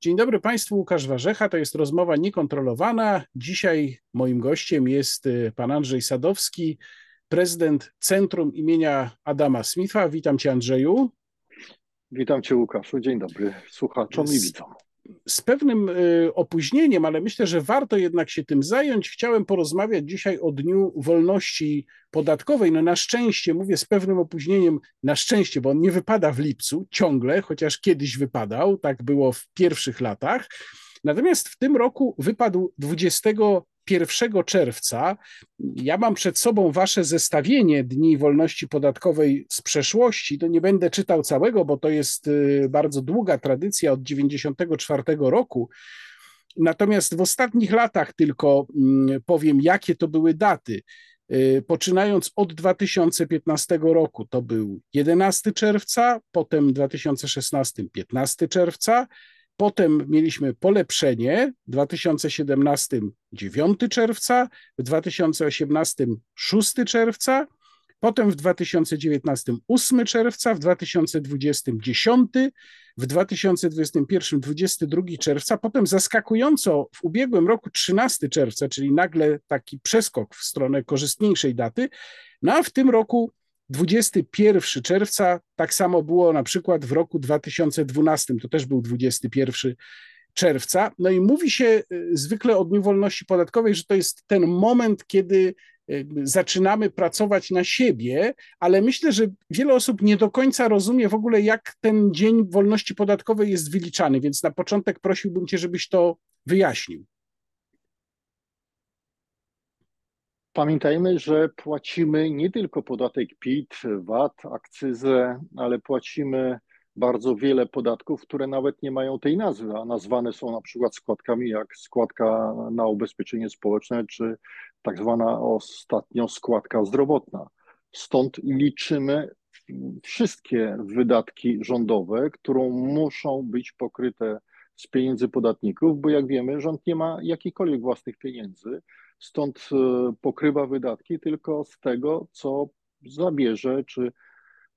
Dzień dobry Państwu, Łukasz Warzecha, to jest rozmowa niekontrolowana. Dzisiaj moim gościem jest y, pan Andrzej Sadowski, prezydent Centrum imienia Adama Smitha. Witam Cię Andrzeju. Witam Cię Łukaszu, dzień dobry słuchaczom i widzom z pewnym y, opóźnieniem, ale myślę, że warto jednak się tym zająć. Chciałem porozmawiać dzisiaj o Dniu Wolności Podatkowej. No na szczęście, mówię z pewnym opóźnieniem, na szczęście, bo on nie wypada w lipcu ciągle, chociaż kiedyś wypadał, tak było w pierwszych latach. Natomiast w tym roku wypadł 20 1 czerwca. Ja mam przed sobą wasze zestawienie Dni Wolności Podatkowej z przeszłości. To nie będę czytał całego, bo to jest y, bardzo długa tradycja od 94 roku. Natomiast w ostatnich latach tylko mm, powiem, jakie to były daty. Y, poczynając od 2015 roku, to był 11 czerwca, potem 2016 15 czerwca, Potem mieliśmy polepszenie w 2017 9 czerwca, w 2018 6 czerwca, potem w 2019 8 czerwca, w 2020 10, w 2021 22 czerwca, potem zaskakująco w ubiegłym roku 13 czerwca, czyli nagle taki przeskok w stronę korzystniejszej daty, no a w tym roku 21 czerwca, tak samo było na przykład w roku 2012, to też był 21 czerwca. No i mówi się y, zwykle o Dniu Wolności Podatkowej, że to jest ten moment, kiedy y, zaczynamy pracować na siebie, ale myślę, że wiele osób nie do końca rozumie w ogóle, jak ten Dzień Wolności Podatkowej jest wyliczany, więc na początek prosiłbym Cię, żebyś to wyjaśnił. Pamiętajmy, że płacimy nie tylko podatek PIT, VAT, akcyzę, ale płacimy bardzo wiele podatków, które nawet nie mają tej nazwy, a nazwane są na przykład składkami jak składka na ubezpieczenie społeczne, czy tak zwana ostatnio składka zdrowotna. Stąd liczymy wszystkie wydatki rządowe, które muszą być pokryte z pieniędzy podatników, bo jak wiemy, rząd nie ma jakichkolwiek własnych pieniędzy, stąd e, pokrywa wydatki tylko z tego, co zabierze czy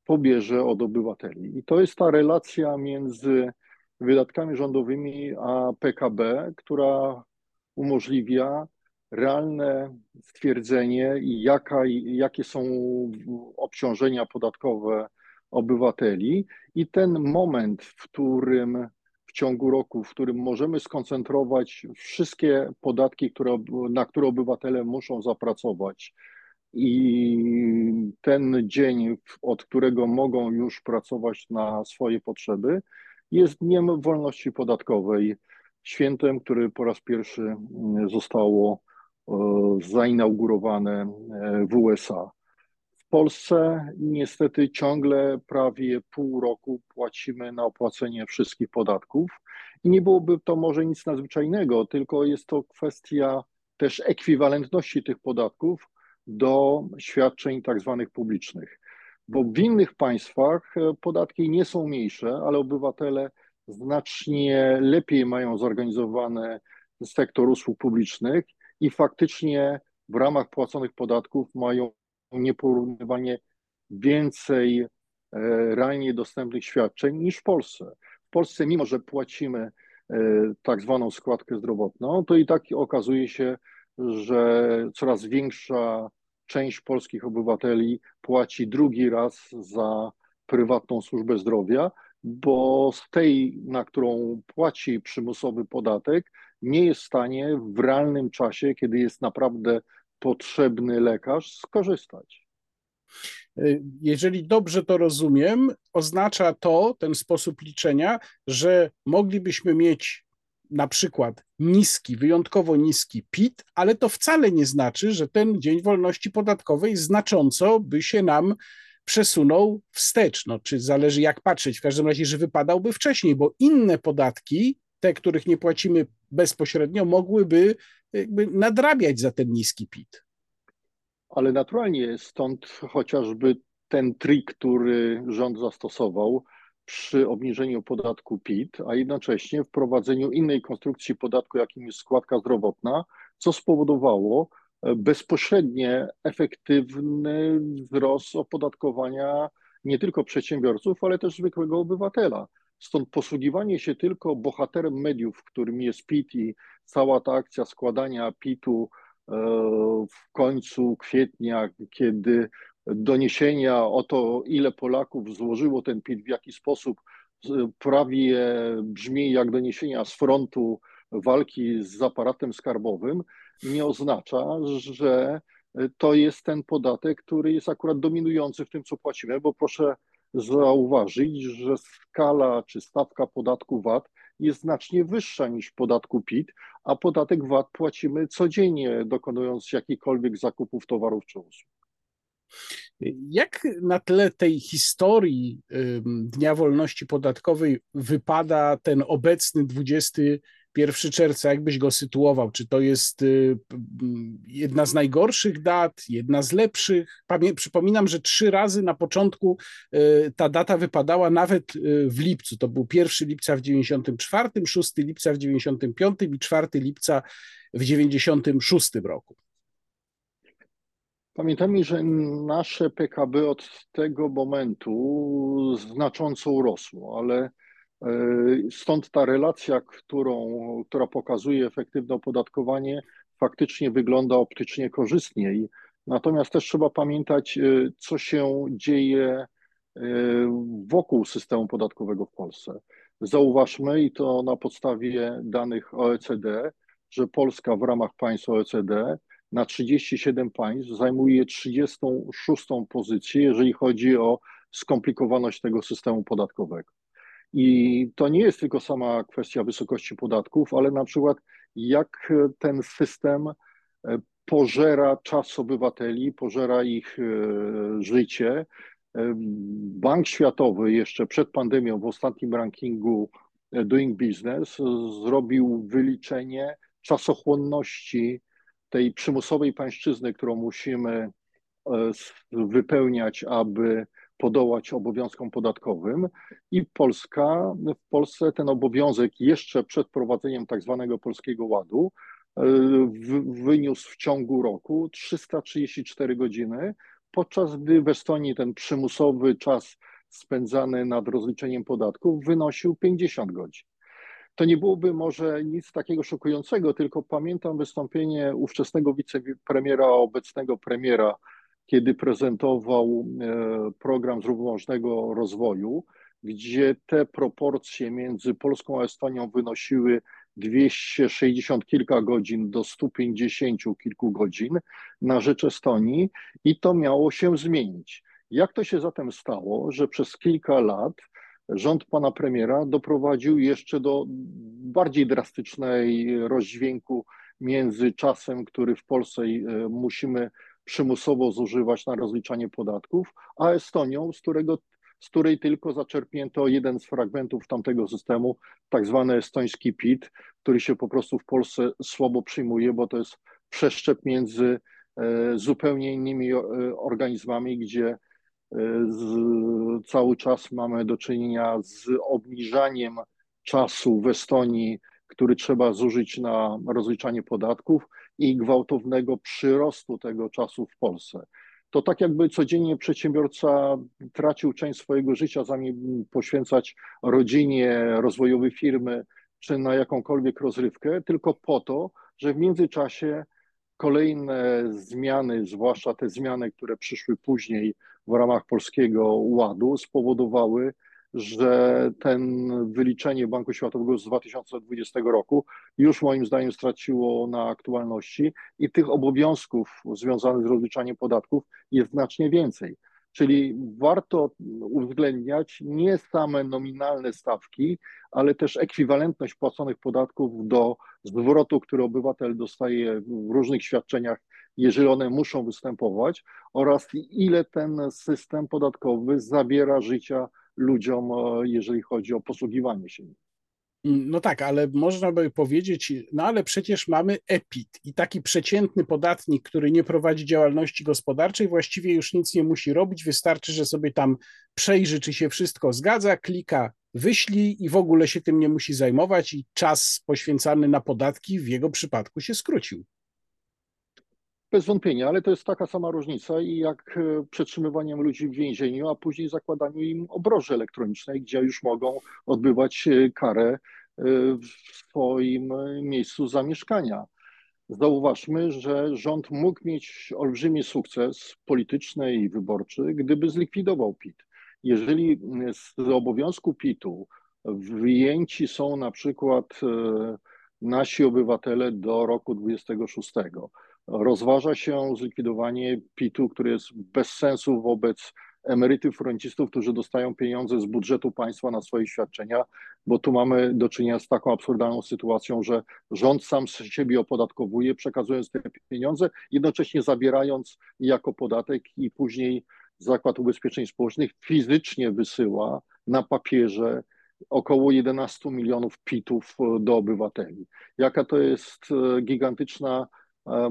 pobierze od obywateli. I to jest ta relacja między wydatkami rządowymi a PKB, która umożliwia realne stwierdzenie, jaka, jakie są obciążenia podatkowe obywateli i ten moment, w którym w ciągu roku, w którym możemy skoncentrować wszystkie podatki, które, na które obywatele muszą zapracować. I ten dzień, od którego mogą już pracować na swoje potrzeby, jest Dniem Wolności Podatkowej, świętem, który po raz pierwszy zostało e, zainaugurowane e, w USA. Polsce niestety ciągle prawie pół roku płacimy na opłacenie wszystkich podatków i nie byłoby to może nic nadzwyczajnego, tylko jest to kwestia też ekwiwalentności tych podatków do świadczeń tak zwanych publicznych. Bo w innych państwach e, podatki nie są mniejsze, ale obywatele znacznie lepiej mają zorganizowany sektor usług publicznych i faktycznie w ramach płaconych podatków mają nieporównywalnie więcej e, realnie dostępnych świadczeń niż w Polsce. W Polsce, mimo że płacimy e, tak zwaną składkę zdrowotną, to i tak okazuje się, że coraz większa część polskich obywateli płaci drugi raz za prywatną służbę zdrowia, bo z tej, na którą płaci przymusowy podatek, nie jest w stanie w realnym czasie, kiedy jest naprawdę potrzebny lekarz skorzystać. Jeżeli dobrze to rozumiem, oznacza to, ten sposób liczenia, że moglibyśmy mieć na przykład niski, wyjątkowo niski PIT, ale to wcale nie znaczy, że ten Dzień Wolności Podatkowej znacząco by się nam przesunął wstecz. No, czy zależy jak patrzeć, w każdym razie, że wypadałby wcześniej, bo inne podatki, te, których nie płacimy bezpośrednio, mogłyby jakby nadrabiać za ten niski PIT. Ale naturalnie stąd chociażby ten trik, który rząd zastosował przy obniżeniu podatku PIT, a jednocześnie wprowadzeniu innej konstrukcji podatku, jakim jest składka zdrowotna, co spowodowało e, bezpośrednie efektywny wzrost opodatkowania nie tylko przedsiębiorców, ale też zwykłego obywatela. Stąd posługiwanie się tylko bohaterem mediów, którym jest PIT i cała ta akcja składania PIT-u e, w końcu kwietnia, kiedy doniesienia o to, ile Polaków złożyło ten PIT, w jaki sposób prawie brzmi jak doniesienia z frontu walki z aparatem skarbowym, nie oznacza, że to jest ten podatek, który jest akurat dominujący w tym, co płacimy, bo proszę zauważyć, że skala czy stawka podatku VAT jest znacznie wyższa niż podatku PIT, a podatek VAT płacimy codziennie, dokonując jakichkolwiek zakupów towarów czy usług. Jak na tle tej historii Dnia Wolności Podatkowej wypada ten obecny 21 czerwca? Jak byś go sytuował? Czy to jest y, jedna z najgorszych dat, jedna z lepszych? przypominam, że trzy razy na początku y, ta data wypadała nawet y, w lipcu. To był 1 lipca w 94, 6 lipca w 95 i 4 lipca w 96 roku. Pamiętajmy, że nasze PKB od tego momentu znacząco urosło, ale stąd ta relacja, którą, która pokazuje efektywne opodatkowanie, faktycznie wygląda optycznie korzystniej. Natomiast też trzeba pamiętać, e, co się dzieje e, wokół systemu podatkowego w Polsce. Zauważmy, i to na podstawie danych OECD, że Polska w ramach państw OECD na 37 państw zajmuje 36 pozycję, jeżeli chodzi o skomplikowaność tego systemu podatkowego. I to nie jest tylko sama kwestia wysokości podatków, ale na przykład jak ten system e, pożera czas obywateli, pożera ich e, życie. E, Bank Światowy jeszcze przed pandemią w ostatnim rankingu Doing Business zrobił wyliczenie czasochłonności tej przymusowej pańszczyzny, którą musimy wypełniać, aby podołać obowiązkom podatkowym i Polska, w Polsce ten obowiązek jeszcze przed prowadzeniem tak zwanego Polskiego Ładu e, wyniósł w ciągu roku 334 godziny, podczas gdy w Estonii ten przymusowy czas spędzany nad rozliczeniem podatków wynosił 50 godzin. To nie byłoby może nic takiego szokującego, tylko pamiętam wystąpienie ówczesnego wicepremiera, obecnego premiera, kiedy prezentował e, program zrównoważonego rozwoju, gdzie te proporcje między Polską a Estonią wynosiły 260 kilka godzin do 150 kilku godzin na rzecz Estonii i to miało się zmienić. Jak to się zatem stało, że przez kilka lat rząd pana premiera doprowadził jeszcze do bardziej drastycznej rozdźwięku między czasem, który w Polsce e, musimy przymusowo zużywać na rozliczanie podatków, a Estonią, z, którego, z której tylko zaczerpnięto jeden z fragmentów tamtego systemu, tak zwany estoński PIT, który się po prostu w Polsce słabo przyjmuje, bo to jest przeszczep między e, zupełnie innymi e, organizmami, gdzie z, cały czas mamy do czynienia z obniżaniem czasu w Estonii, który trzeba zużyć na rozliczanie podatków i gwałtownego przyrostu tego czasu w Polsce. To tak jakby codziennie przedsiębiorca tracił część swojego życia, zamiast poświęcać rodzinie, rozwojowi firmy czy na jakąkolwiek rozrywkę, tylko po to, że w międzyczasie kolejne zmiany, zwłaszcza te zmiany, które przyszły później w ramach Polskiego Ładu, spowodowały, że ten wyliczenie Banku Światowego z 2020 roku już moim zdaniem straciło na aktualności i tych obowiązków związanych z rozliczaniem podatków jest znacznie więcej. Czyli warto uwzględniać nie same nominalne stawki, ale też ekwiwalentność płaconych podatków do zwrotu, który obywatel dostaje w różnych świadczeniach, jeżeli one muszą występować, oraz ile ten system podatkowy zabiera życia ludziom, e, jeżeli chodzi o posługiwanie się nim. No tak, ale można by powiedzieć, no ale przecież mamy EPIT i taki przeciętny podatnik, który nie prowadzi działalności gospodarczej, właściwie już nic nie musi robić, wystarczy, że sobie tam przejrzy, czy się wszystko zgadza, klika wyślij i w ogóle się tym nie musi zajmować i czas poświęcany na podatki w jego przypadku się skrócił. Bez wątpienia, ale to jest taka sama różnica jak e, przetrzymywaniem ludzi w więzieniu, a później zakładaniu im obroży elektronicznej, gdzie już mogą odbywać e, karę e, w swoim miejscu zamieszkania. Zauważmy, że rząd mógł mieć olbrzymi sukces polityczny i wyborczy, gdyby zlikwidował PIT. Jeżeli z obowiązku PIT-u wyjęci są na przykład nasi obywatele do roku 26, Rozważa się zlikwidowanie PIT-u, który jest bez sensu wobec emerytów, rencistów, którzy dostają pieniądze z budżetu państwa na swoje świadczenia, bo tu mamy do czynienia z taką absurdalną sytuacją, że rząd sam siebie opodatkowuje, przekazując te pieniądze, jednocześnie zabierając jako podatek i później Zakład Ubezpieczeń Społecznych fizycznie wysyła na papierze około 11 milionów PIT-ów do obywateli. Jaka to jest e, gigantyczna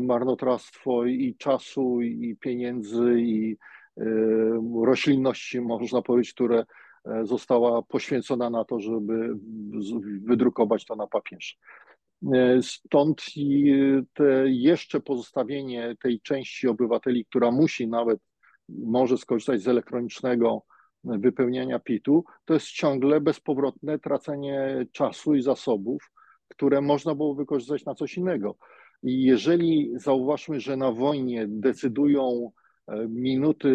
marnotrawstwo i czasu, i pieniędzy, i e, roślinności, można powiedzieć, które e, została poświęcona na to, żeby wydrukować to na papierze. Stąd i jeszcze pozostawienie tej części obywateli, która musi nawet, może skorzystać z elektronicznego wypełniania PIT-u, to jest ciągle bezpowrotne tracenie czasu i zasobów, które można było wykorzystać na coś innego. I jeżeli zauważmy, że na wojnie decydują e, minuty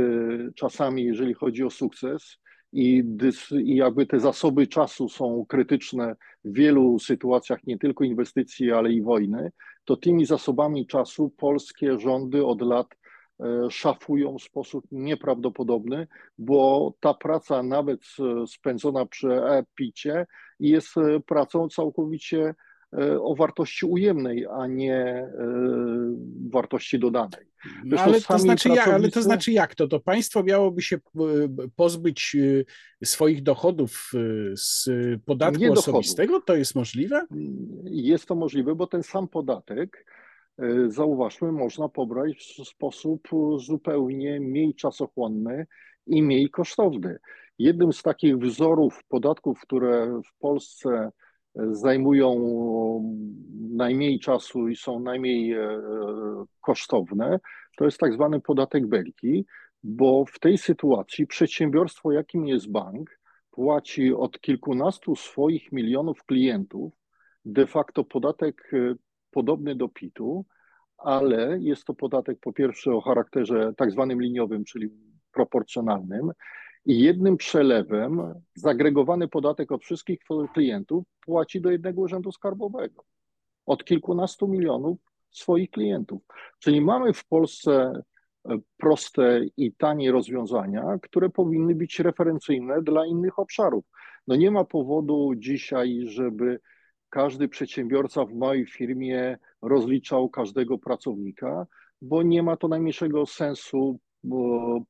czasami, jeżeli chodzi o sukces, i, i jakby te zasoby czasu są krytyczne w wielu sytuacjach, nie tylko inwestycji, ale i wojny, to tymi zasobami czasu polskie rządy od lat e, szafują w sposób nieprawdopodobny, bo ta praca nawet spędzona przy e-picie jest e, pracą całkowicie E, o wartości ujemnej, a nie e, wartości dodanej. No, ale, to znaczy pracownicy... jak, ale to znaczy jak to? To państwo miałoby się e, pozbyć swoich dochodów z podatku nie osobistego? Dochodów. To jest możliwe? Jest to możliwe, bo ten sam podatek, zauważmy, można pobrać w sposób zupełnie mniej czasochłonny i mniej kosztowny. Jednym z takich wzorów podatków, które w Polsce zajmują najmniej czasu i są najmniej e, kosztowne, to jest tak zwany podatek belki, bo w tej sytuacji przedsiębiorstwo, jakim jest bank, płaci od kilkunastu swoich milionów klientów de facto podatek e, podobny do PIT-u, ale jest to podatek po pierwsze o charakterze tak zwanym liniowym, czyli proporcjonalnym, i jednym przelewem zagregowany podatek od wszystkich klientów płaci do jednego urzędu skarbowego. Od kilkunastu milionów swoich klientów. Czyli mamy w Polsce e, proste i tanie rozwiązania, które powinny być referencyjne dla innych obszarów. No nie ma powodu dzisiaj, żeby każdy przedsiębiorca w małej firmie rozliczał każdego pracownika, bo nie ma to najmniejszego sensu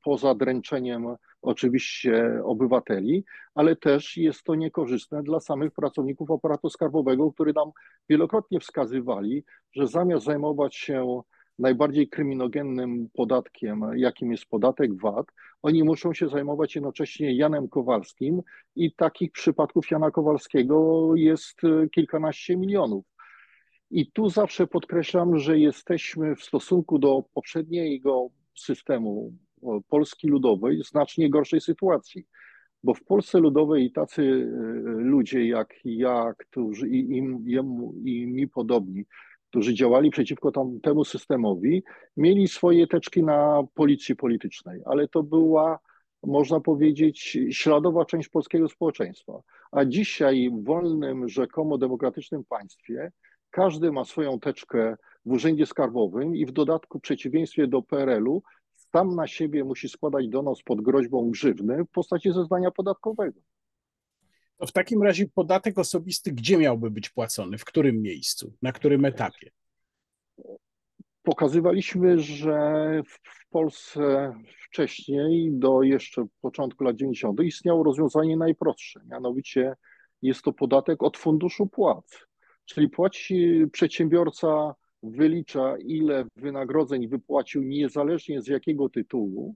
poza dręczeniem oczywiście obywateli, ale też jest to niekorzystne dla samych pracowników aparatu skarbowego, którzy nam wielokrotnie wskazywali, że zamiast zajmować się najbardziej kryminogennym podatkiem, jakim jest podatek VAT, oni muszą się zajmować jednocześnie Janem Kowalskim i takich przypadków Jana Kowalskiego jest kilkanaście milionów. I tu zawsze podkreślam, że jesteśmy w stosunku do poprzedniego systemu Polski Ludowej znacznie gorszej sytuacji. Bo w Polsce Ludowej tacy e, ludzie jak ja, którzy i, im, jemu, i mi podobni, którzy działali przeciwko tam, temu systemowi, mieli swoje teczki na policji politycznej, ale to była, można powiedzieć, śladowa część polskiego społeczeństwa. A dzisiaj w wolnym, rzekomo demokratycznym państwie każdy ma swoją teczkę w urzędzie skarbowym i w dodatku, w przeciwieństwie do PRL-u, sam na siebie musi składać donos pod groźbą grzywny w postaci zeznania podatkowego. To w takim razie podatek osobisty gdzie miałby być płacony? W którym miejscu? Na którym etapie? Pokazywaliśmy, że w Polsce wcześniej, do jeszcze początku lat 90., istniało rozwiązanie najprostsze, mianowicie jest to podatek od funduszu płac, czyli płaci przedsiębiorca wylicza, ile wynagrodzeń wypłacił niezależnie z jakiego tytułu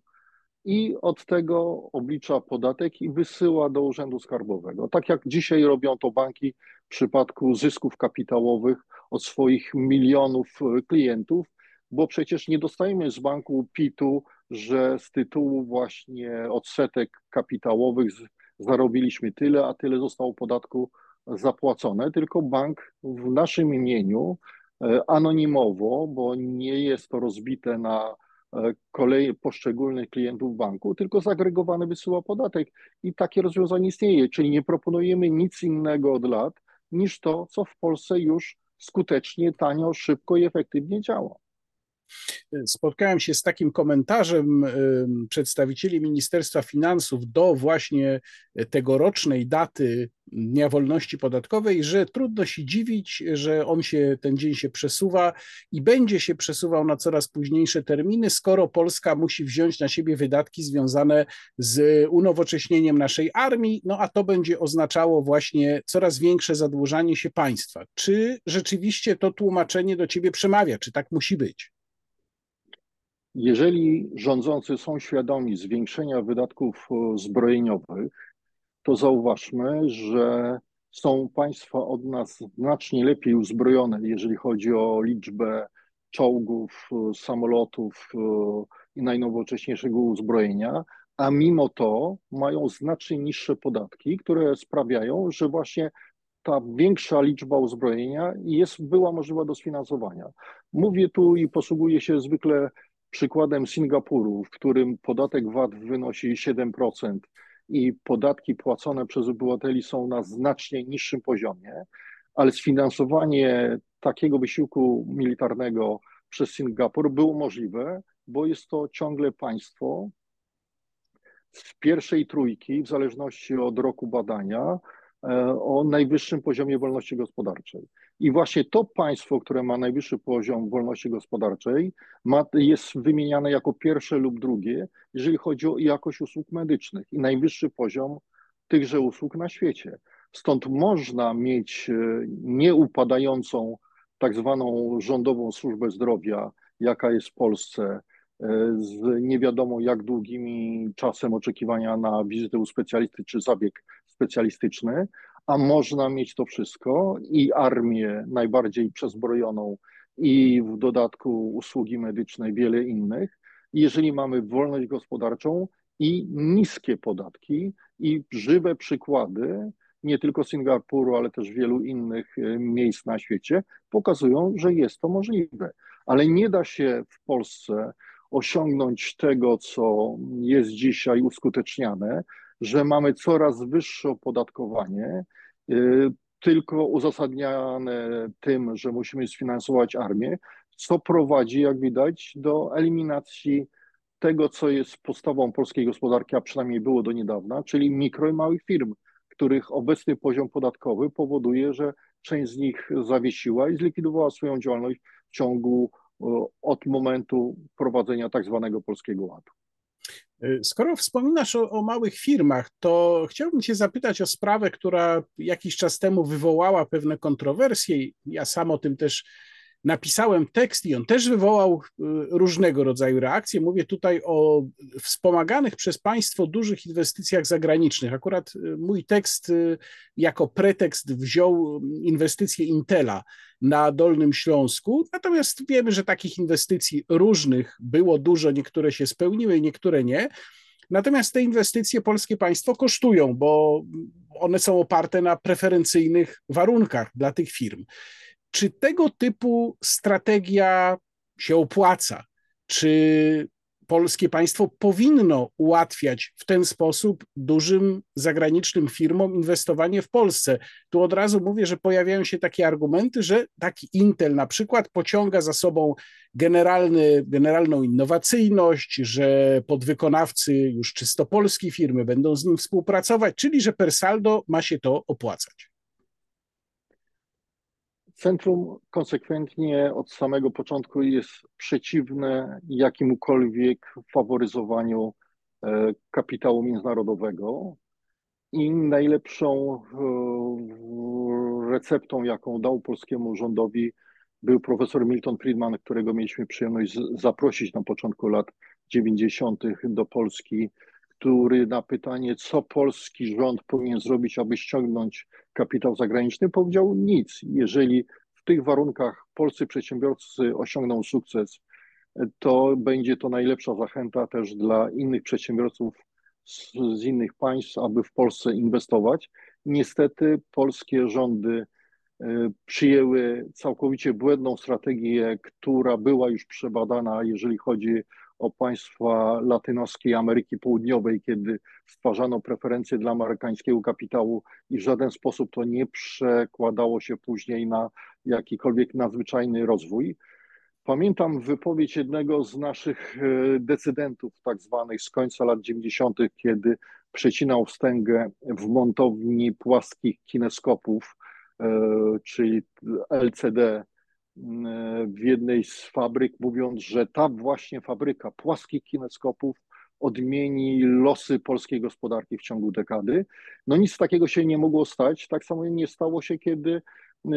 i od tego oblicza podatek i wysyła do Urzędu Skarbowego. Tak jak dzisiaj robią to banki w przypadku zysków kapitałowych od swoich milionów klientów, bo przecież nie dostajemy z banku PIT-u, że z tytułu właśnie odsetek kapitałowych zarobiliśmy tyle, a tyle zostało podatku zapłacone, tylko bank w naszym imieniu e, anonimowo, bo nie jest to rozbite na e, kolej poszczególnych klientów banku, tylko zagregowany wysyła podatek. I takie rozwiązanie istnieje, czyli nie proponujemy nic innego od lat niż to, co w Polsce już skutecznie, tanio, szybko i efektywnie działa spotkałem się z takim komentarzem przedstawicieli Ministerstwa Finansów do właśnie tegorocznej daty Dnia Wolności Podatkowej, że trudno się dziwić, że on się, ten dzień się przesuwa i będzie się przesuwał na coraz późniejsze terminy, skoro Polska musi wziąć na siebie wydatki związane z unowocześnieniem naszej armii, no a to będzie oznaczało właśnie coraz większe zadłużanie się państwa. Czy rzeczywiście to tłumaczenie do ciebie przemawia? Czy tak musi być? Jeżeli rządzący są świadomi zwiększenia wydatków e, zbrojeniowych, to zauważmy, że są państwa od nas znacznie lepiej uzbrojone, jeżeli chodzi o liczbę czołgów, e, samolotów e, i najnowocześniejszego uzbrojenia, a mimo to mają znacznie niższe podatki, które sprawiają, że właśnie ta większa liczba uzbrojenia jest, była możliwa do sfinansowania. Mówię tu i posługuję się zwykle przykładem Singapuru, w którym podatek VAT wynosi 7% i podatki płacone przez obywateli są na znacznie niższym poziomie, ale sfinansowanie takiego wysiłku militarnego przez Singapur było możliwe, bo jest to ciągle państwo z pierwszej trójki, w zależności od roku badania, E, o najwyższym poziomie wolności gospodarczej. I właśnie to państwo, które ma najwyższy poziom wolności gospodarczej, ma, jest wymieniane jako pierwsze lub drugie, jeżeli chodzi o jakość usług medycznych i najwyższy poziom tychże usług na świecie. Stąd można mieć e, nieupadającą tak zwaną rządową służbę zdrowia, jaka jest w Polsce, e, z nie wiadomo jak długimi czasem oczekiwania na wizytę u specjalisty czy zabieg specjalistyczny, a można mieć to wszystko i armię najbardziej przezbrojoną i w dodatku usługi medyczne, wiele innych. Jeżeli mamy wolność gospodarczą i niskie podatki i żywe przykłady, nie tylko Singapuru, ale też wielu innych e, miejsc na świecie, pokazują, że jest to możliwe. Ale nie da się w Polsce osiągnąć tego, co jest dzisiaj uskuteczniane, że mamy coraz wyższe opodatkowanie, y, tylko uzasadniane tym, że musimy sfinansować armię, co prowadzi, jak widać, do eliminacji tego, co jest podstawą polskiej gospodarki, a przynajmniej było do niedawna, czyli mikro i małych firm, których obecny poziom podatkowy powoduje, że część z nich zawiesiła i zlikwidowała swoją działalność w ciągu od momentu prowadzenia tak zwanego polskiego ładu. Y, skoro wspominasz o, o, małych firmach, to chciałbym Cię zapytać o sprawę, która jakiś czas temu wywołała pewne kontrowersje. Ja sam o tym też napisałem tekst i on też wywołał y, różnego rodzaju reakcje. Mówię tutaj o wspomaganych przez państwo dużych inwestycjach zagranicznych. Akurat y, mój tekst y, jako pretekst wziął inwestycje Intela na Dolnym Śląsku. Natomiast wiemy, że takich inwestycji różnych było dużo, niektóre się spełniły, niektóre nie. Natomiast te inwestycje polskie państwo kosztują, bo one są oparte na preferencyjnych warunkach dla tych firm. Czy tego typu strategia się opłaca? Czy polskie państwo powinno ułatwiać w ten sposób dużym zagranicznym firmom inwestowanie w Polsce. Tu od razu mówię, że pojawiają się takie argumenty, że taki Intel na przykład pociąga za sobą generalny, generalną innowacyjność, że podwykonawcy już czysto polskie firmy będą z nim współpracować, czyli że per saldo ma się to opłacać. Centrum konsekwentnie od samego początku jest przeciwne jakiemukolwiek faworyzowaniu e, kapitału międzynarodowego i najlepszą e, receptą, jaką dał polskiemu rządowi, był profesor Milton Friedman, którego mieliśmy przyjemność zaprosić na początku lat 90. do Polski który na pytanie, co polski rząd powinien zrobić, aby ściągnąć kapitał zagraniczny, powiedział nic. Jeżeli w tych warunkach polscy przedsiębiorcy osiągną sukces to będzie to najlepsza zachęta też dla innych przedsiębiorców z, z innych państw, aby w Polsce inwestować. Niestety polskie rządy e, przyjęły całkowicie błędną strategię, która była już przebadana, jeżeli chodzi o państwa latynoskie Ameryki Południowej, kiedy stwarzano preferencje dla amerykańskiego kapitału i w żaden sposób to nie przekładało się później na jakikolwiek nadzwyczajny rozwój. Pamiętam wypowiedź jednego z naszych e, decydentów, tak zwanych z końca lat 90., kiedy przecinał wstęgę w montowni płaskich kineskopów, e, czyli LCD, w jednej z fabryk, mówiąc, że ta właśnie fabryka płaskich kineskopów odmieni losy polskiej gospodarki w ciągu dekady. No nic takiego się nie mogło stać. Tak samo nie stało się, kiedy e,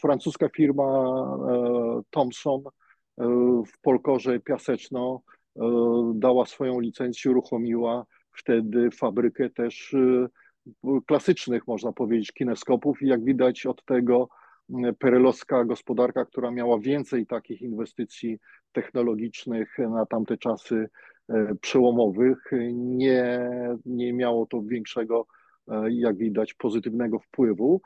francuska firma e, Thomson e, w Polkorze Piaseczno dała swoją licencję, uruchomiła wtedy fabrykę też klasycznych, można powiedzieć, kineskopów i jak widać od tego perelowska gospodarka, która miała więcej takich inwestycji technologicznych na tamte czasy e, przełomowych, nie, nie miało to większego, e, jak widać, pozytywnego wpływu.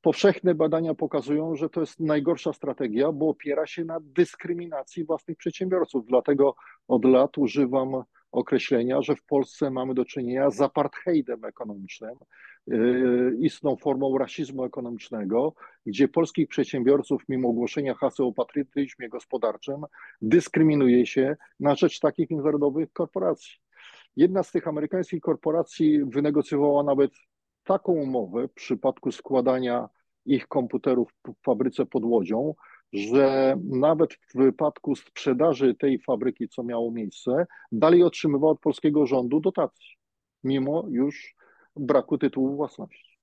Powszechne badania pokazują, że to jest najgorsza strategia, bo opiera się na dyskryminacji własnych przedsiębiorców. Dlatego od lat używam określenia, że w Polsce mamy do czynienia z apartheidem ekonomicznym, yy, istną formą rasizmu ekonomicznego, gdzie polskich przedsiębiorców, mimo ogłoszenia haseł o patriotyzmie gospodarczym, dyskryminuje się na rzecz takich międzynarodowych korporacji. Jedna z tych amerykańskich korporacji wynegocjowała nawet taką umowę w przypadku składania ich komputerów w fabryce pod Łodzią, że nawet w wypadku sprzedaży tej fabryki, co miało miejsce, dalej otrzymywał od polskiego rządu dotacje, mimo już braku tytułu własności.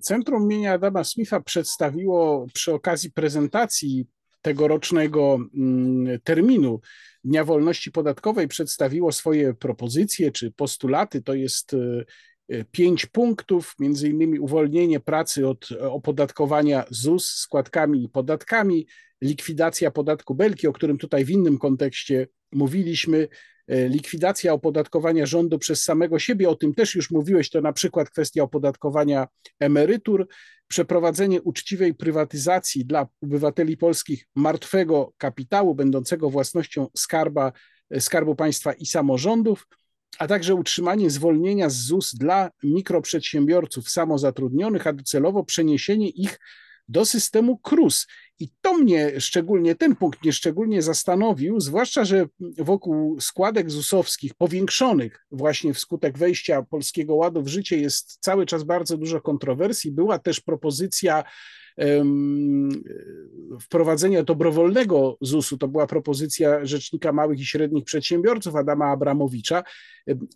Centrum imienia Adama Smitha przedstawiło przy okazji prezentacji tegorocznego mm, terminu Dnia Wolności Podatkowej przedstawiło swoje propozycje czy postulaty. To jest E, pięć punktów, między innymi uwolnienie pracy od opodatkowania ZUS składkami i podatkami, likwidacja podatku Belki, o którym tutaj w innym kontekście mówiliśmy, e, likwidacja opodatkowania rządu przez samego siebie, o tym też już mówiłeś, to na przykład kwestia opodatkowania emerytur, przeprowadzenie uczciwej prywatyzacji dla obywateli polskich martwego kapitału będącego własnością skarba, e, Skarbu Państwa i samorządów, a także utrzymanie zwolnienia z ZUS dla mikroprzedsiębiorców samozatrudnionych, a docelowo przeniesienie ich do systemu KRUS. I to mnie szczególnie, ten punkt mnie szczególnie zastanowił, zwłaszcza, że wokół składek ZUS-owskich powiększonych właśnie wskutek wejścia Polskiego Ładu w życie jest cały czas bardzo dużo kontrowersji. Była też propozycja wprowadzenia dobrowolnego ZUS-u. To była propozycja Rzecznika Małych i Średnich Przedsiębiorców Adama Abramowicza.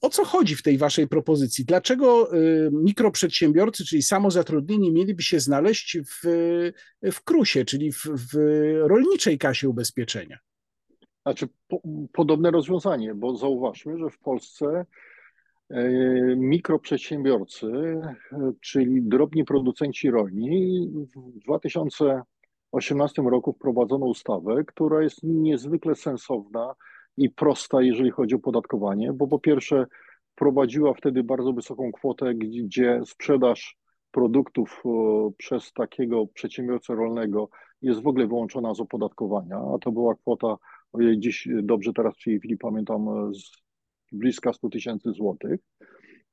O co chodzi w tej waszej propozycji? Dlaczego mikroprzedsiębiorcy, czyli samozatrudnieni, mieliby się znaleźć w, w czyli w, w rolniczej kasie ubezpieczenia? Znaczy, po, podobne rozwiązanie, bo zauważmy, że w Polsce mikroprzedsiębiorcy, czyli drobni producenci rolni, w 2018 roku wprowadzono ustawę, która jest niezwykle sensowna i prosta, jeżeli chodzi o podatkowanie, bo po pierwsze wprowadziła wtedy bardzo wysoką kwotę, gdzie sprzedaż produktów przez takiego przedsiębiorcę rolnego jest w ogóle wyłączona z opodatkowania, a to była kwota, dziś dobrze teraz w tej chwili pamiętam, z bliska 100 tysięcy złotych.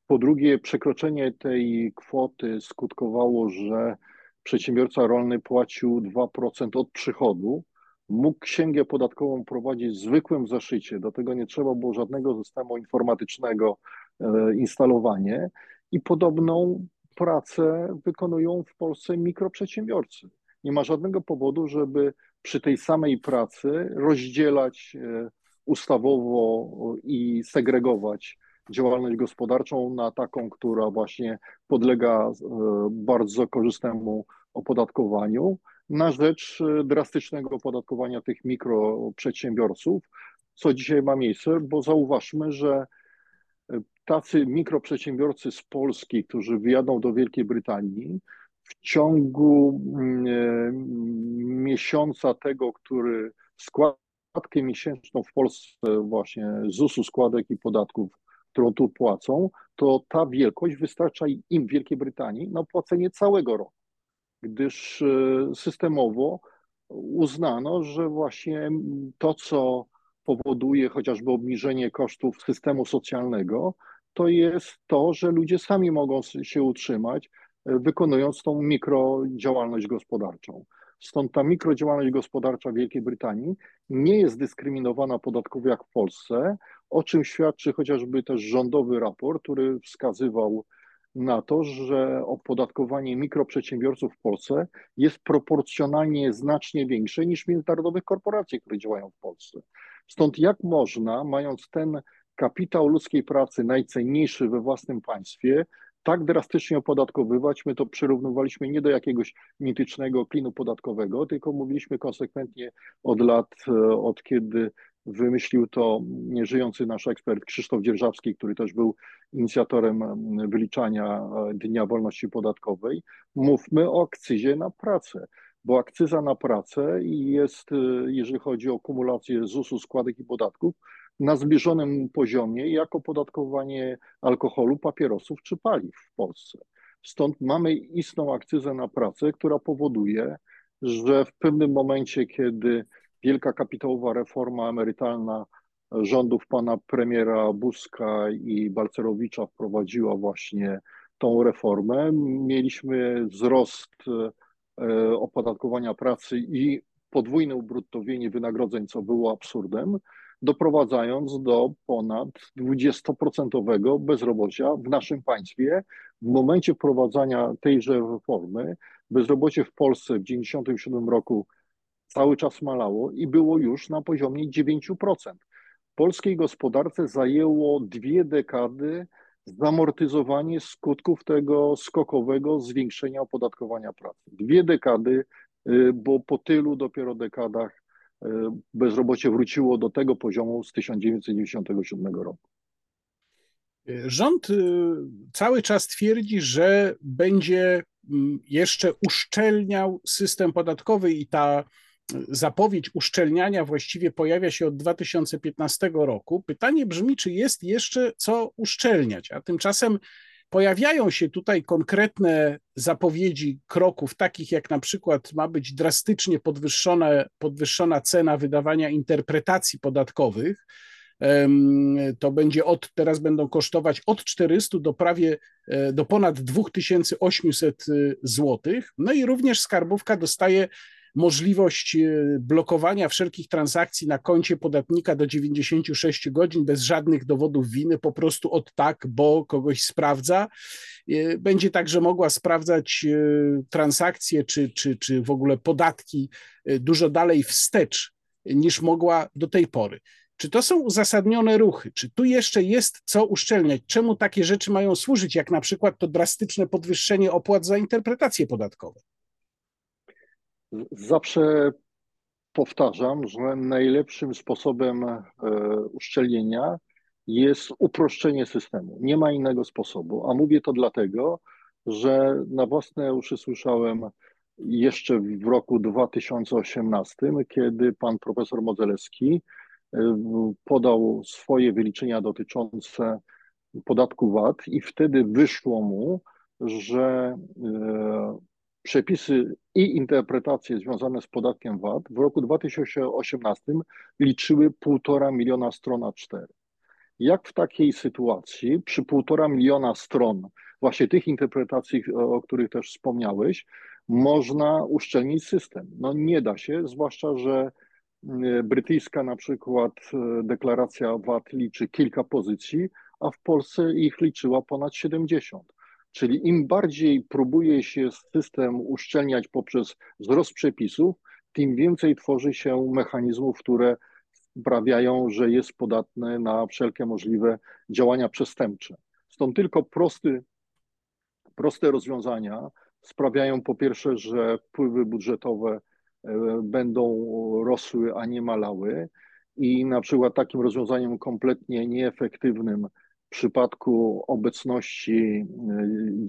Po drugie, przekroczenie tej kwoty skutkowało, że przedsiębiorca rolny płacił 2% od przychodu, mógł księgę podatkową prowadzić w zwykłym zaszycie, do tego nie trzeba było żadnego systemu informatycznego e, instalowanie i podobną pracę wykonują w Polsce mikroprzedsiębiorcy. Nie ma żadnego powodu, żeby przy tej samej pracy rozdzielać e, ustawowo i segregować działalność gospodarczą na taką, która właśnie podlega e, bardzo korzystnemu opodatkowaniu, na rzecz e, drastycznego opodatkowania tych mikroprzedsiębiorców, co dzisiaj ma miejsce, bo zauważmy, że e, tacy mikroprzedsiębiorcy z Polski, którzy wyjadą do Wielkiej Brytanii, w ciągu mm, miesiąca tego, który składkę miesięczną w Polsce właśnie ZUS-u, składek i podatków, którą tu płacą, to ta wielkość wystarcza im w Wielkiej Brytanii na płacenie całego roku, gdyż systemowo uznano, że właśnie to, co powoduje chociażby obniżenie kosztów systemu socjalnego, to jest to, że ludzie sami mogą się utrzymać, e, wykonując tą mikrodziałalność gospodarczą. Stąd ta mikrodziałalność gospodarcza Wielkiej Brytanii nie jest dyskryminowana podatkowo jak w Polsce, o czym świadczy chociażby też rządowy raport, który wskazywał na to, że opodatkowanie mikroprzedsiębiorców w Polsce jest proporcjonalnie znacznie większe niż międzynarodowych korporacji, które działają w Polsce. Stąd jak można, mając ten kapitał ludzkiej pracy najcenniejszy we własnym państwie, tak drastycznie opodatkowywać, my to przyrównywaliśmy nie do jakiegoś mitycznego klinu podatkowego, tylko mówiliśmy konsekwentnie od lat, e, od kiedy wymyślił to nieżyjący nasz ekspert Krzysztof Dzierżawski, który też był inicjatorem wyliczania e, Dnia Wolności Podatkowej. Mówmy o akcyzie na pracę, bo akcyza na pracę jest, e, jeżeli chodzi o kumulację ZUS-u, składek i podatków, na zbliżonym poziomie jak opodatkowanie alkoholu, papierosów czy paliw w Polsce. Stąd mamy istną akcyzę na pracę, która powoduje, że w pewnym momencie, kiedy wielka kapitałowa reforma emerytalna rządów pana premiera Buzka i Balcerowicza wprowadziła właśnie tą reformę. Mieliśmy wzrost e, opodatkowania pracy i podwójne ubruttowienie wynagrodzeń, co było absurdem, doprowadzając do ponad 20% bezrobocia w naszym państwie. W momencie wprowadzania tejże reformy bezrobocie w Polsce w 1997 roku cały czas malało i było już na poziomie 9%. Polskiej gospodarce zajęło dwie dekady zamortyzowanie skutków tego skokowego zwiększenia opodatkowania pracy. Dwie dekady, y, bo po tylu dopiero dekadach bezrobocie wróciło do tego poziomu z 1997 roku. Rząd y, cały czas twierdzi, że będzie mm, jeszcze uszczelniał system podatkowy i ta zapowiedź uszczelniania właściwie pojawia się od 2015 roku. Pytanie brzmi, czy jest jeszcze co uszczelniać, a tymczasem pojawiają się tutaj konkretne zapowiedzi kroków, takich jak na przykład ma być drastycznie podwyższona, cena wydawania interpretacji podatkowych. To będzie od, teraz będą kosztować od 400 do prawie e, do ponad 2800 e, zł. No i również skarbówka dostaje możliwość e, blokowania wszelkich transakcji na koncie podatnika do 96 godzin bez żadnych dowodów winy, po prostu od tak, bo kogoś sprawdza. E, będzie także mogła sprawdzać e, transakcje czy, czy, czy w ogóle podatki dużo dalej wstecz niż mogła do tej pory. Czy to są uzasadnione ruchy? Czy tu jeszcze jest co uszczelniać? Czemu takie rzeczy mają służyć, jak na przykład to drastyczne podwyższenie opłat za interpretacje podatkowe? Zawsze powtarzam, że najlepszym sposobem e, uszczelnienia jest uproszczenie systemu. Nie ma innego sposobu. A mówię to dlatego, że na własne uszy słyszałem jeszcze w roku 2018, kiedy pan profesor Modzelewski e, podał swoje wyliczenia dotyczące podatku VAT i wtedy wyszło mu, że e, przepisy i interpretacje związane z podatkiem VAT w roku 2018 liczyły 1,5 miliona stron A4. Jak w takiej sytuacji, przy 1,5 miliona stron właśnie tych interpretacji, o których też wspomniałeś, można uszczelnić system? No nie da się, zwłaszcza, że mm, brytyjska na przykład e, deklaracja VAT liczy kilka pozycji, a w Polsce ich liczyła ponad 70. Czyli im bardziej próbuje się system uszczelniać poprzez wzrost przepisów, tym więcej tworzy się mechanizmów, które sprawiają, że jest podatny na wszelkie możliwe działania przestępcze. Stąd tylko prosty, proste rozwiązania sprawiają po pierwsze, że wpływy budżetowe e, będą rosły, a nie malały. I na przykład takim rozwiązaniem kompletnie nieefektywnym w przypadku obecności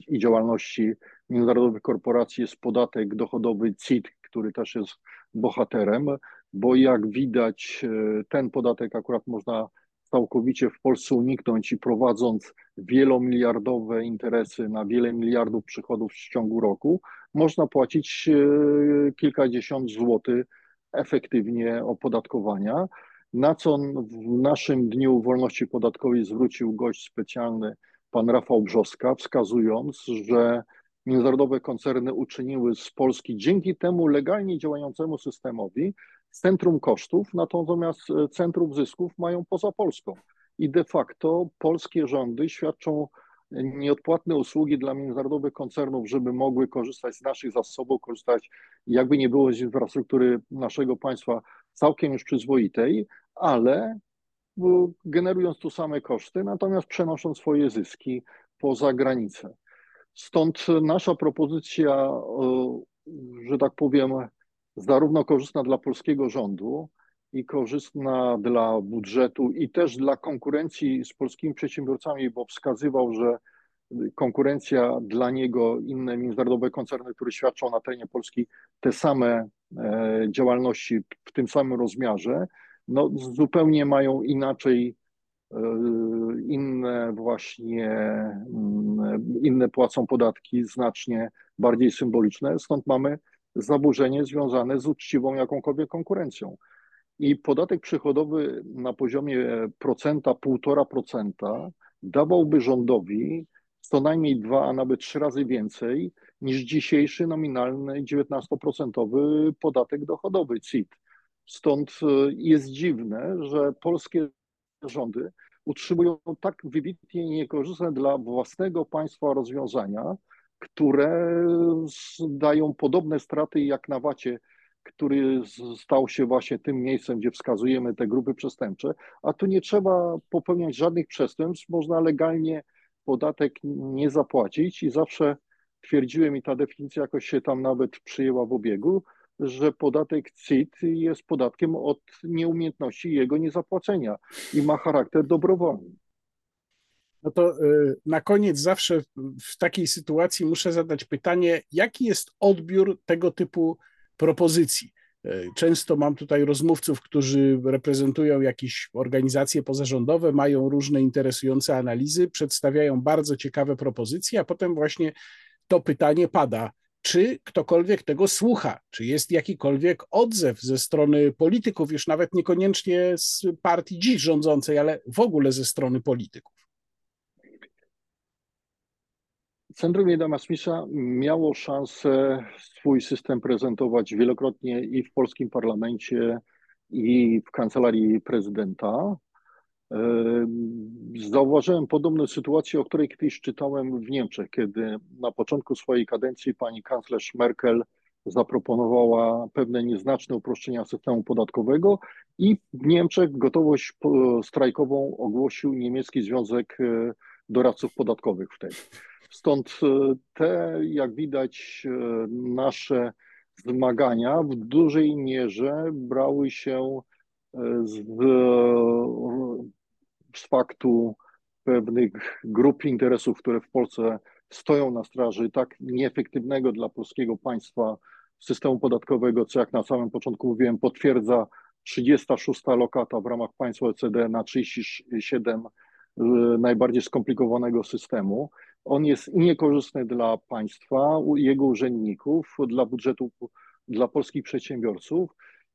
i działalności międzynarodowych korporacji jest podatek dochodowy CIT, który też jest bohaterem, bo jak widać, ten podatek akurat można całkowicie w Polsce uniknąć i prowadząc wielomiliardowe interesy na wiele miliardów przychodów w ciągu roku, można płacić e, kilkadziesiąt złotych efektywnie opodatkowania. Na co w naszym Dniu Wolności Podatkowej zwrócił gość specjalny pan Rafał Brzoska, wskazując, że międzynarodowe koncerny uczyniły z Polski dzięki temu legalnie działającemu systemowi centrum kosztów, natomiast e, centrum zysków mają poza Polską. I de facto polskie rządy świadczą nieodpłatne usługi dla międzynarodowych koncernów, żeby mogły korzystać z naszych zasobów, korzystać jakby nie było z infrastruktury naszego państwa całkiem już przyzwoitej, ale generując tu same koszty, natomiast przenosząc swoje zyski poza granicę. Stąd nasza propozycja, że tak powiem, zarówno korzystna dla polskiego rządu i korzystna dla budżetu i też dla konkurencji z polskimi przedsiębiorcami, bo wskazywał, że konkurencja dla niego, inne międzynarodowe koncerny, które świadczą na terenie Polski te same e, działalności w tym samym rozmiarze, no zupełnie mają inaczej e, inne właśnie, mm, inne płacą podatki znacznie bardziej symboliczne, stąd mamy zaburzenie związane z uczciwą jakąkolwiek konkurencją. I podatek przychodowy na poziomie procenta, półtora procenta dawałby rządowi co najmniej dwa, a nawet trzy razy więcej niż dzisiejszy nominalny 19% podatek dochodowy CIT. Stąd e, jest dziwne, że polskie rządy utrzymują tak wybitnie niekorzystne dla własnego państwa rozwiązania, które dają podobne straty jak na Wacie, który stał się właśnie tym miejscem, gdzie wskazujemy te grupy przestępcze, a tu nie trzeba popełniać żadnych przestępstw, można legalnie podatek nie zapłacić i zawsze twierdziłem i ta definicja jakoś się tam nawet przyjęła w obiegu, że podatek CIT jest podatkiem od nieumiejętności jego niezapłacenia i ma charakter dobrowolny. No to y, na koniec zawsze w takiej sytuacji muszę zadać pytanie, jaki jest odbiór tego typu propozycji? Y, często mam tutaj rozmówców, którzy reprezentują jakieś organizacje pozarządowe, mają różne interesujące analizy, przedstawiają bardzo ciekawe propozycje, a potem właśnie to pytanie pada, czy ktokolwiek tego słucha, czy jest jakikolwiek odzew ze strony polityków, już nawet niekoniecznie z partii dziś rządzącej, ale w ogóle ze strony polityków. Centrum Jana Smitha miało szansę swój system prezentować wielokrotnie i w polskim parlamencie, i w kancelarii prezydenta. Zauważyłem podobną sytuację, o której kiedyś czytałem w Niemczech, kiedy na początku swojej kadencji pani kanclerz Merkel zaproponowała pewne nieznaczne uproszczenia systemu podatkowego i w Niemczech gotowość strajkową ogłosił Niemiecki Związek e, Doradców Podatkowych wtedy. Stąd e, te, jak widać, e, nasze zmagania w dużej mierze brały się e, z, z faktu pewnych grup interesów, które w Polsce stoją na straży tak nieefektywnego dla polskiego państwa systemu podatkowego, co jak na samym początku mówiłem, potwierdza 36 lokata w ramach państwa OECD na 37 najbardziej skomplikowanego systemu. On jest niekorzystny dla państwa, jego urzędników, dla budżetu, dla polskich przedsiębiorców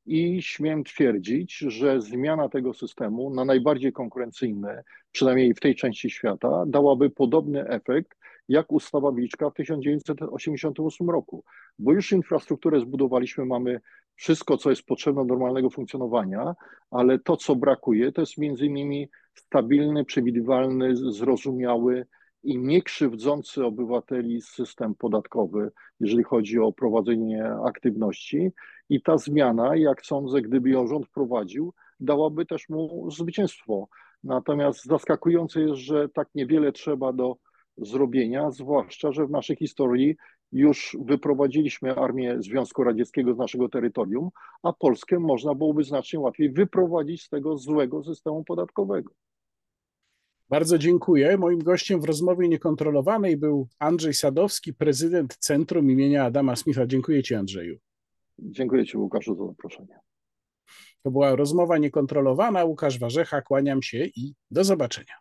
i śmiem twierdzić, że zmiana tego systemu na najbardziej konkurencyjny, przynajmniej w tej części świata, dałaby podobny efekt jak ustawa Wilczka w 1988 roku, bo już infrastrukturę zbudowaliśmy, mamy wszystko, co jest potrzebne do normalnego funkcjonowania, ale to, co brakuje, to jest między innymi stabilny, przewidywalny, zrozumiały, i nie krzywdzący obywateli system podatkowy, jeżeli chodzi o prowadzenie aktywności. I ta zmiana, jak sądzę, gdyby ją rząd wprowadził, dałaby też mu zwycięstwo. Natomiast zaskakujące jest, że tak niewiele trzeba do zrobienia, zwłaszcza, że w naszej historii już wyprowadziliśmy armię Związku Radzieckiego z naszego terytorium, a Polskę można byłoby znacznie łatwiej wyprowadzić z tego złego systemu podatkowego. Bardzo dziękuję. Moim gościem w rozmowie niekontrolowanej był Andrzej Sadowski, prezydent Centrum imienia Adama Smitha. Dziękuję Ci, Andrzeju. Dziękuję Ci, Łukaszu, za zaproszenie. To była rozmowa niekontrolowana. Łukasz Warzecha, kłaniam się i do zobaczenia.